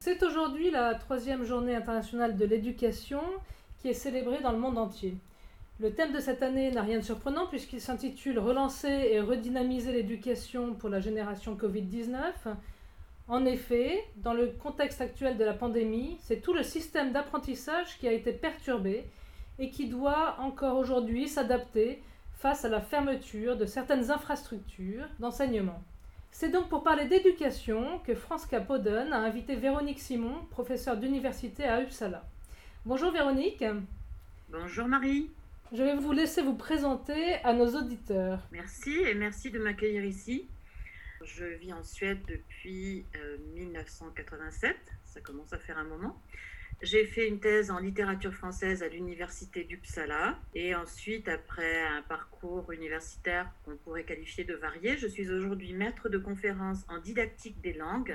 C'est aujourd'hui la troisième journée internationale de l'éducation qui est célébrée dans le monde entier. Le thème de cette année n'a rien de surprenant puisqu'il s'intitule Relancer et redynamiser l'éducation pour la génération Covid-19. En effet, dans le contexte actuel de la pandémie, c'est tout le système d'apprentissage qui a été perturbé et qui doit encore aujourd'hui s'adapter face à la fermeture de certaines infrastructures d'enseignement. C'est donc pour parler d'éducation que France Capoden a invité Véronique Simon, professeure d'université à Uppsala. Bonjour Véronique. Bonjour Marie. Je vais vous laisser vous présenter à nos auditeurs. Merci et merci de m'accueillir ici. Je vis en Suède depuis 1987, euh, ça commence à faire un moment. J'ai fait une thèse en littérature française à l'université d'Uppsala et ensuite, après un parcours universitaire qu'on pourrait qualifier de varié, je suis aujourd'hui maître de conférences en didactique des langues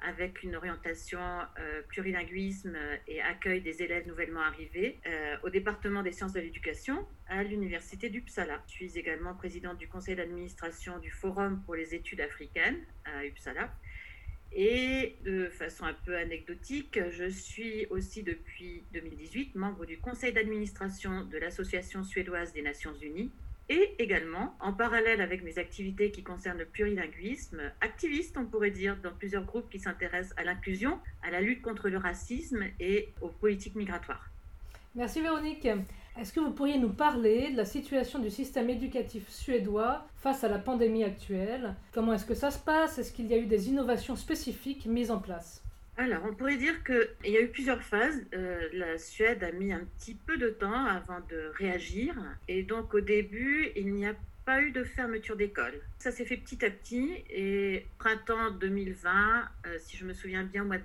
avec une orientation euh, plurilinguisme et accueil des élèves nouvellement arrivés euh, au département des sciences de l'éducation à l'université d'Uppsala. Je suis également présidente du conseil d'administration du Forum pour les études africaines à Uppsala et de façon un peu anecdotique, je suis aussi depuis 2018 membre du conseil d'administration de l'Association suédoise des Nations Unies et également, en parallèle avec mes activités qui concernent le plurilinguisme, activiste, on pourrait dire, dans plusieurs groupes qui s'intéressent à l'inclusion, à la lutte contre le racisme et aux politiques migratoires. Merci Véronique. Est-ce que vous pourriez nous parler de la situation du système éducatif suédois face à la pandémie actuelle? Comment est-ce que ça se passe? Est-ce qu'il y a eu des innovations spécifiques mises en place? Alors, on pourrait dire qu'il y a eu plusieurs phases. Euh, la Suède a mis un petit peu de temps avant de réagir. Et donc, au début, il n'y a pas eu de fermeture d'école. Ça s'est fait petit à petit. Et printemps 2020, euh, si je me souviens bien, au mois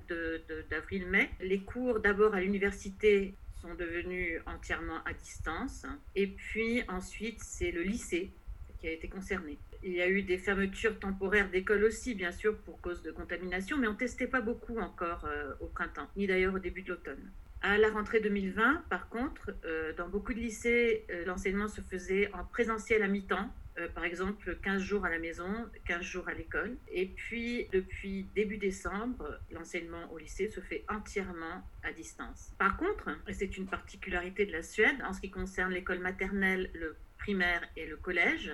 d'avril-mai, les cours d'abord à l'université sont devenus entièrement à distance. Et puis ensuite, c'est le lycée qui a été concerné. Il y a eu des fermetures temporaires d'écoles aussi, bien sûr, pour cause de contamination, mais on testait pas beaucoup encore euh, au printemps, ni d'ailleurs au début de l'automne. À la rentrée 2020, par contre, euh, dans beaucoup de lycées, euh, l'enseignement se faisait en présentiel à mi-temps, euh, par exemple 15 jours à la maison, 15 jours à l'école. Et puis, depuis début décembre, l'enseignement au lycée se fait entièrement à distance. Par contre, et c'est une particularité de la Suède, en ce qui concerne l'école maternelle, le primaire et le collège,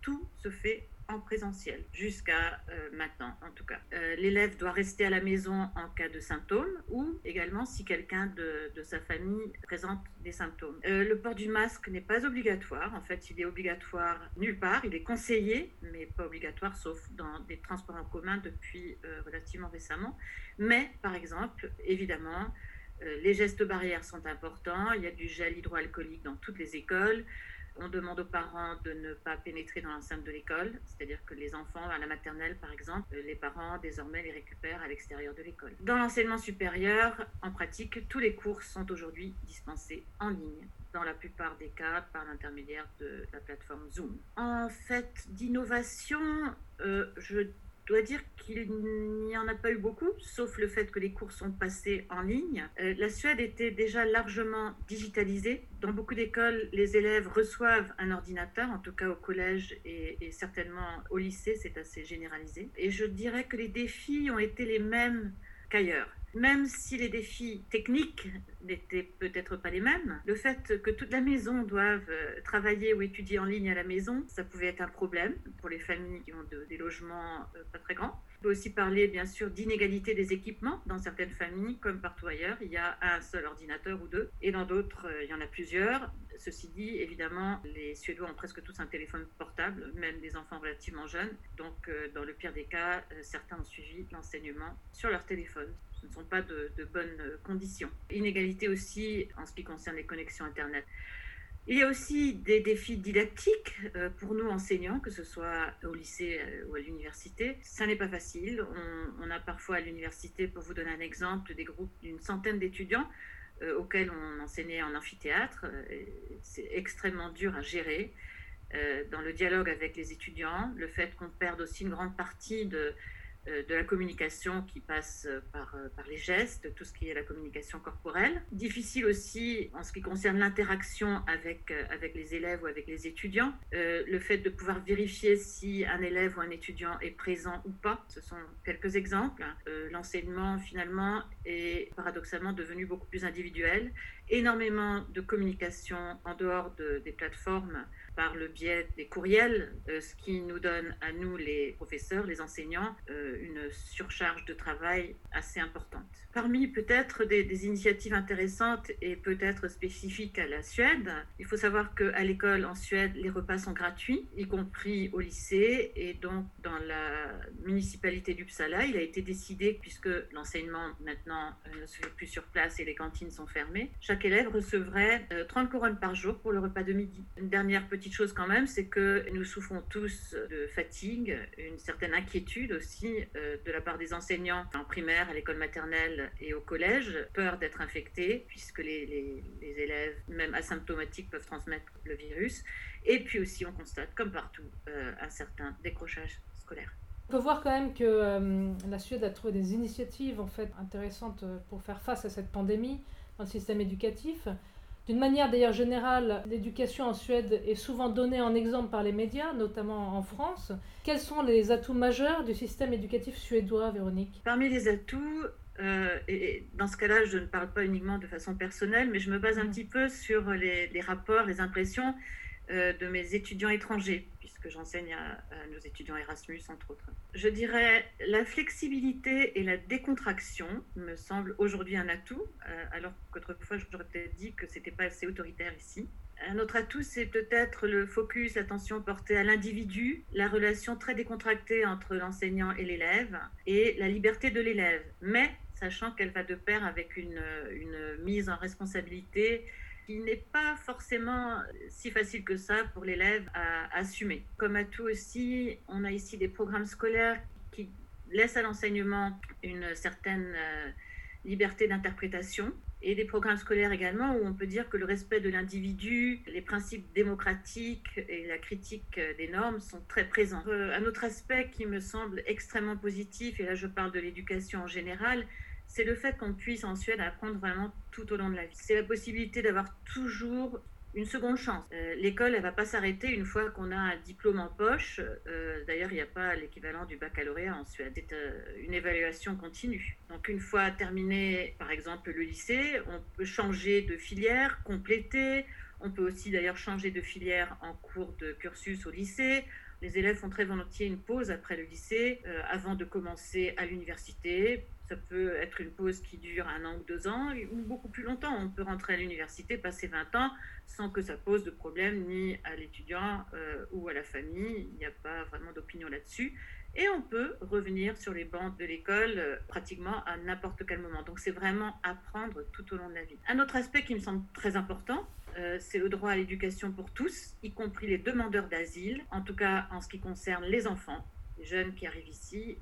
tout se fait en présentiel, jusqu'à euh, maintenant en tout cas. Euh, l'élève doit rester à la maison en cas de symptômes ou également si quelqu'un de, sa famille présente des symptômes. Euh, le port du masque n'est pas obligatoire, en fait il est obligatoire nulle part, il est conseillé, mais pas obligatoire sauf dans des transports en commun depuis relativement récemment. Mais par exemple, évidemment, les gestes barrières sont importants, il y a du gel hydroalcoolique dans toutes les écoles. On demande aux parents de ne pas pénétrer dans l'enceinte de l'école, c'est-à-dire que les enfants à la maternelle, par exemple, les parents désormais les récupèrent à l'extérieur de l'école. Dans l'enseignement supérieur, en pratique, tous les cours sont aujourd'hui dispensés en ligne dans la plupart des cas par l'intermédiaire de la plateforme Zoom. En fait, d'innovation, euh, je dois dire qu'il n'y en a pas eu beaucoup, sauf le fait que les cours sont passés en ligne. Euh, la Suède était déjà largement digitalisée. Dans beaucoup d'écoles, les élèves reçoivent un ordinateur, en tout cas au collège et, et certainement au lycée, c'est assez généralisé. Et je dirais que les défis ont été les mêmes qu'ailleurs. Même si les défis techniques n'étaient peut-être pas les mêmes, le fait que toute la maison doive euh, travailler ou étudier en ligne à la maison, ça pouvait être un problème pour les familles qui ont des logements euh, pas très grands. On peut aussi parler bien sûr d'inégalité des équipements. Dans certaines familles, comme partout ailleurs, il y a un seul ordinateur ou deux, et dans d'autres, euh, il y en a plusieurs. Ceci dit, évidemment, les Suédois ont presque tous un téléphone portable, même des enfants relativement jeunes. Donc, dans le pire des cas, certains ont suivi l'enseignement sur leur téléphone ce ne sont pas de, bonnes conditions. Inégalité aussi en ce qui concerne les connexions Internet. Il y a aussi des défis didactiques euh, pour nous enseignants, que ce soit au lycée euh, ou à l'université. Ça n'est pas facile. On, a parfois à l'université, pour vous donner un exemple, des groupes d'une centaine d'étudiants euh, auxquels on enseignait en amphithéâtre. C'est extrêmement dur à gérer. dans le dialogue avec les étudiants, le fait qu'on perde aussi une grande partie de, de la communication qui passe par, par les gestes, tout ce qui est la communication corporelle. Difficile aussi en ce qui concerne l'interaction avec, avec les élèves ou avec les étudiants. le fait de pouvoir vérifier si un élève ou un étudiant est présent ou pas, ce sont quelques exemples. L'enseignement finalement est paradoxalement devenu beaucoup plus individuel. Énormément de communication en dehors des plateformes par le biais des courriels, euh, ce qui nous donne à nous, les professeurs, les enseignants, euh, une surcharge de travail assez importante. Parmi peut-être des, initiatives intéressantes et peut-être spécifiques à la Suède, il faut savoir qu'à l'école en Suède, les repas sont gratuits, y compris au lycée, et donc dans la municipalité d'Uppsala, il a été décidé, puisque l'enseignement maintenant euh, ne se fait plus sur place et les cantines sont fermées, chaque élève recevrait 30 couronnes par jour pour le repas de midi. Une dernière petite chose quand même, c'est que nous souffrons tous de fatigue, une certaine inquiétude aussi euh, de la part des enseignants en primaire, à l'école maternelle et au collège, peur d'être infectés, puisque les, élèves, même asymptomatiques, peuvent transmettre le virus. Et puis aussi, on constate, comme partout, euh, un certain décrochage scolaire. On peut voir quand même que euh, la Suède a trouvé des initiatives en fait intéressantes pour faire face à cette pandémie dans le système éducatif. D'une manière d'ailleurs générale, l'éducation en Suède est souvent donnée en exemple par les médias, notamment en France. Quels sont les atouts majeurs du système éducatif suédois, Véronique? Parmi les atouts, euh, et dans ce cas-là, je ne parle pas uniquement de façon personnelle, mais je me base un mm. petit peu sur les, les rapports, les impressions euh, de mes étudiants étrangers, puisque j'enseigne à, nos étudiants Erasmus, entre autres. Je dirais la flexibilité et la décontraction me semblent aujourd'hui un atout, euh, alors qu'autrefois j'aurais peut-être dit que c'était pas assez autoritaire ici. Un autre atout, c'est peut-être le focus, l'attention portée à l'individu, la relation très décontractée entre l'enseignant et l'élève, et la liberté de l'élève, mais sachant qu'elle va de pair avec une mise en responsabilité qui n'est pas forcément si facile que ça pour l'élève à, assumer. Comme à tout aussi, on a ici des programmes scolaires qui laissent à l'enseignement une certaine euh, liberté d'interprétation et des programmes scolaires également où on peut dire que le respect de l'individu, les principes démocratiques et la critique des normes sont très présents. Euh, un autre aspect qui me semble extrêmement positif, et là je parle de l'éducation en général, c'est le fait qu'on puisse en Suède apprendre vraiment tout au long de la vie. C'est la possibilité d'avoir toujours une seconde chance. Euh, l'école, elle va pas s'arrêter une fois qu'on a un diplôme en poche. Euh, d'ailleurs, il n'y a pas l'équivalent du baccalauréat en Suède. C'est euh, une évaluation continue. Donc, une fois terminé, par exemple, le lycée, on peut changer de filière, compléter. On peut aussi d'ailleurs changer de filière en cours de cursus au lycée. Les élèves font très volontiers une pause après le lycée avant de commencer à l'université ça peut être une pause qui dure un an ou deux ans, ou beaucoup plus longtemps. On peut rentrer à l'université, passer 20 ans, sans que ça pose de problème ni à l'étudiant euh, ou à la famille. Il n'y a pas vraiment d'opinion là-dessus. Et on peut revenir sur les bancs de l'école euh, pratiquement à n'importe quel moment. Donc c'est vraiment apprendre tout au long de la vie. Un autre aspect qui me semble très important, euh, c'est le droit à l'éducation pour tous, y compris les demandeurs d'asile, en tout cas en ce qui concerne les enfants. Les jeunes qui arrivent ici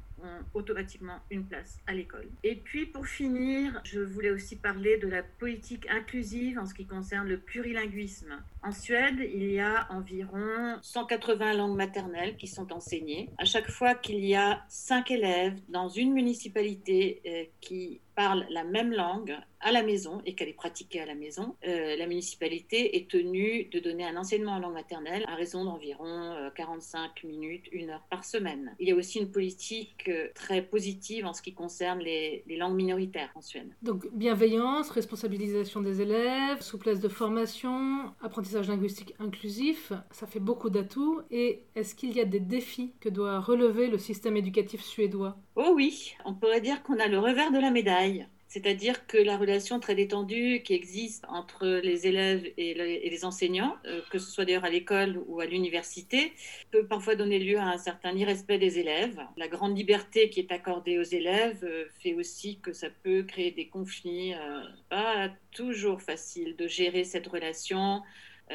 automatiquement une place à l'école. Et puis pour finir, je voulais aussi parler de la politique inclusive en ce qui concerne le plurilinguisme. En Suède, il y a environ 180 langues maternelles qui sont enseignées. À chaque fois qu'il y a cinq élèves dans une municipalité euh, qui parlent la même langue à la maison et qu'elle est pratiquée à la maison, euh, la municipalité est tenue de donner un enseignement en langue maternelle à raison d'environ 45 euh, minutes, une heure par semaine. Il y a aussi une politique très positive en ce qui concerne les, langues minoritaires en Suède. Donc bienveillance, responsabilisation des élèves, souplesse de formation, apprentissage linguistique inclusif, ça fait beaucoup d'atouts. Et est-ce qu'il y a des défis que doit relever le système éducatif suédois? Oh oui, on pourrait dire qu'on a le revers de la médaille. C'est-à-dire que la relation très détendue qui existe entre les élèves et, les enseignants, euh, que ce soit d'ailleurs à l'école ou à l'université, peut parfois donner lieu à un certain irrespect des élèves. La grande liberté qui est accordée aux élèves euh, fait aussi que ça peut créer des conflits. Euh, pas toujours facile de gérer cette relation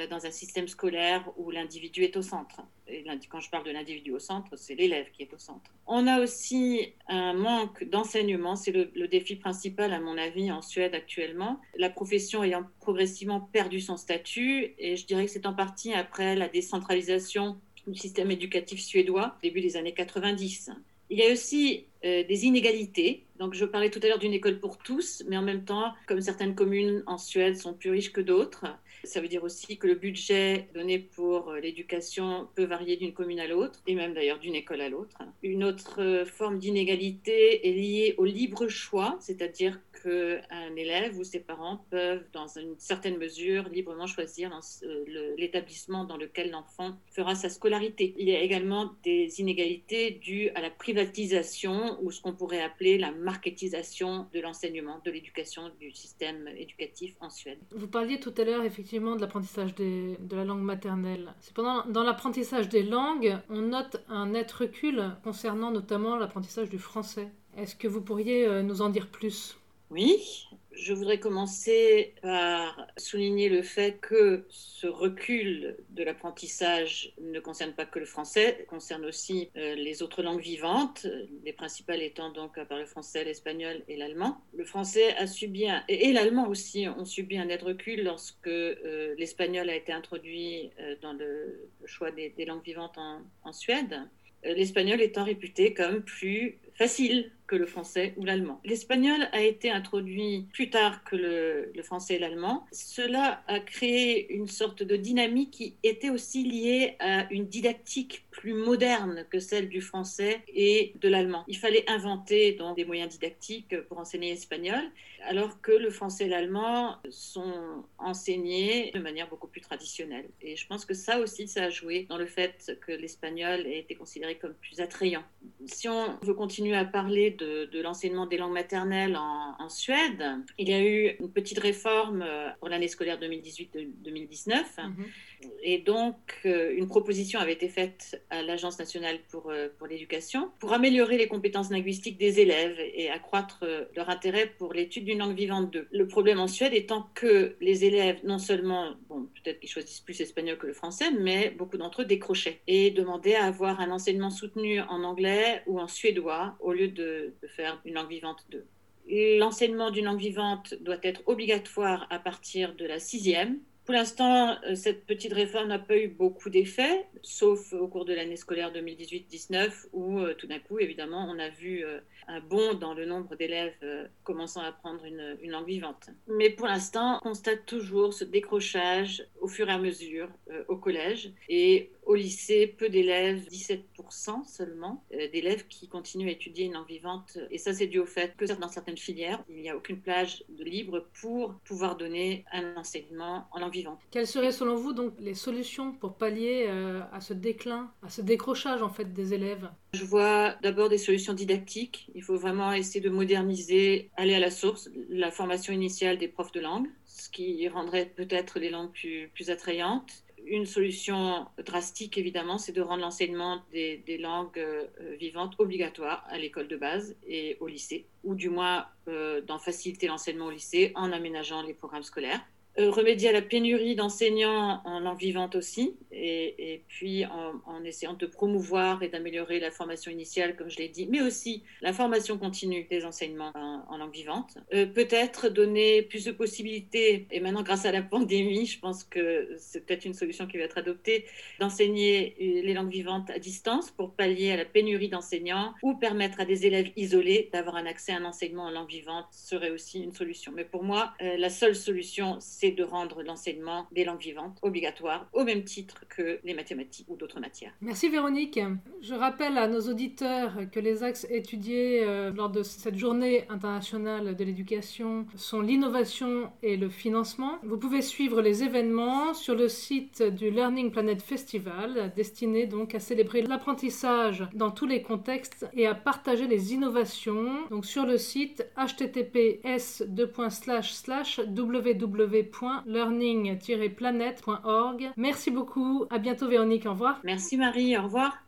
dans un système scolaire où l'individu est au centre. Et quand je parle de l'individu au centre, c'est l'élève qui est au centre. On a aussi un manque d'enseignement, c'est le, défi principal à mon avis en Suède actuellement, la profession ayant progressivement perdu son statut, et je dirais que c'est en partie après la décentralisation du système éducatif suédois, début des années 90. Il y a aussi des inégalités. Donc, je parlais tout à l'heure d'une école pour tous, mais en même temps, comme certaines communes en Suède sont plus riches que d'autres, ça veut dire aussi que le budget donné pour euh, l'éducation peut varier d'une commune à l'autre, et même d'ailleurs d'une école à l'autre. Une autre euh, forme d'inégalité est liée au libre choix, c'est-à-dire qu'un élève ou ses parents peuvent, dans une certaine mesure, librement choisir euh, l'établissement dans lequel l'enfant fera sa scolarité. Il y a également des inégalités dues à la privatisation ou ce qu'on pourrait appeler la marketisation de l'enseignement, de l'éducation, du système éducatif en Suède. Vous parliez tout à l'heure effectivement de l'apprentissage de la langue maternelle. Cependant, dans l'apprentissage des langues, on note un net recul concernant notamment l'apprentissage du français. Est-ce que vous pourriez euh, nous en dire plus? Oui, je voudrais commencer par souligner le fait que ce recul de l'apprentissage ne concerne pas que le français, concerne aussi euh, les autres langues vivantes, les principales étant donc à part le français, l'espagnol et l'allemand. Le français a subi un, et, l'allemand aussi ont subi un net recul lorsque euh, l'espagnol a été introduit euh, dans le, choix des, langues vivantes en Suède l'espagnol étant réputé comme plus facile que le français ou l'allemand. L'espagnol a été introduit plus tard que le, français et l'allemand. Cela a créé une sorte de dynamique qui était aussi liée à une didactique plus moderne que celle du français et de l'allemand. Il fallait inventer des moyens didactiques pour enseigner l'espagnol, alors que le français et l'allemand sont enseignés de manière beaucoup plus traditionnelle. Et je pense que ça aussi, ça a joué dans le fait que l'espagnol ait été considéré comme plus attrayant. Si on veut continuer à parler de, l'enseignement des langues maternelles en, Suède. Il y a eu une petite réforme euh, pour l'année scolaire 2018-2019. Mhm. Et donc, euh, une proposition avait été faite à l'Agence nationale pour, euh, pour l'éducation pour améliorer les compétences linguistiques des élèves et accroître leur intérêt pour l'étude d'une langue vivante d'eux. Le problème en Suède étant que les élèves, non seulement, bon, peut-être qu'ils choisissent plus l'espagnol que le français, mais beaucoup d'entre eux décrochaient et demandaient à avoir un enseignement soutenu en anglais ou en suédois au lieu de, de faire une langue vivante d'eux. L'enseignement d'une langue vivante doit être obligatoire à partir de la sixième. Pour l'instant, euh, cette petite réforme n'a pas eu beaucoup d'effets, sauf au cours de l'année scolaire 2018-19, où euh, tout d'un coup, évidemment, on a vu euh, un bond dans le nombre d'élèves commençant à apprendre une, une, langue vivante. Mais pour l'instant, on constate toujours ce décrochage au fur et à mesure au collège. Et au lycée, peu d'élèves, 17% seulement, euh, d'élèves qui continuent à étudier une langue vivante. Et ça, c'est dû au fait que dans certaines filières, il n'y a aucune plage de libre pour pouvoir donner un enseignement en langue vivante. Quelles seraient selon vous donc les solutions pour pallier euh, à ce déclin, à ce décrochage en fait des élèves? Je vois d'abord des solutions didactiques. Il faut vraiment essayer de moderniser, aller à la source, la formation initiale des profs de langue, ce qui rendrait peut-être les langues plus, plus attrayantes une solution drastique, évidemment, c'est de rendre l'enseignement des, langues euh, vivantes obligatoire à l'école de base et au lycée, ou du moins euh, d'en faciliter l'enseignement au lycée en aménageant les programmes scolaires. Euh, remédier à la pénurie d'enseignants en langue vivante aussi, et, puis en, essayant de promouvoir et d'améliorer la formation initiale, comme je l'ai dit, mais aussi la formation continue des enseignements en, langue vivante. Euh, peut-être donner plus de possibilités, et maintenant grâce à la pandémie, je pense que c'est peut-être une solution qui va être adoptée, d'enseigner les langues vivantes à distance pour pallier à la pénurie d'enseignants ou permettre à des élèves isolés d'avoir un accès à un enseignement en langue vivante serait aussi une solution. Mais pour moi, euh, la seule solution, c'est de rendre l'enseignement des langues vivantes obligatoire au même titre que les mathématiques ou d'autres matières. Merci Véronique. Je rappelle à nos auditeurs que les axes étudiés euh, lors de cette journée internationale de l'éducation sont l'innovation et le financement. Vous pouvez suivre les événements sur le site du Learning Planet Festival, destiné donc à célébrer l'apprentissage dans tous les contextes et à partager les innovations. Donc sur le site https www learning-planet.org. Merci beaucoup. À bientôt Véronique. Au revoir. Merci Marie. Au revoir.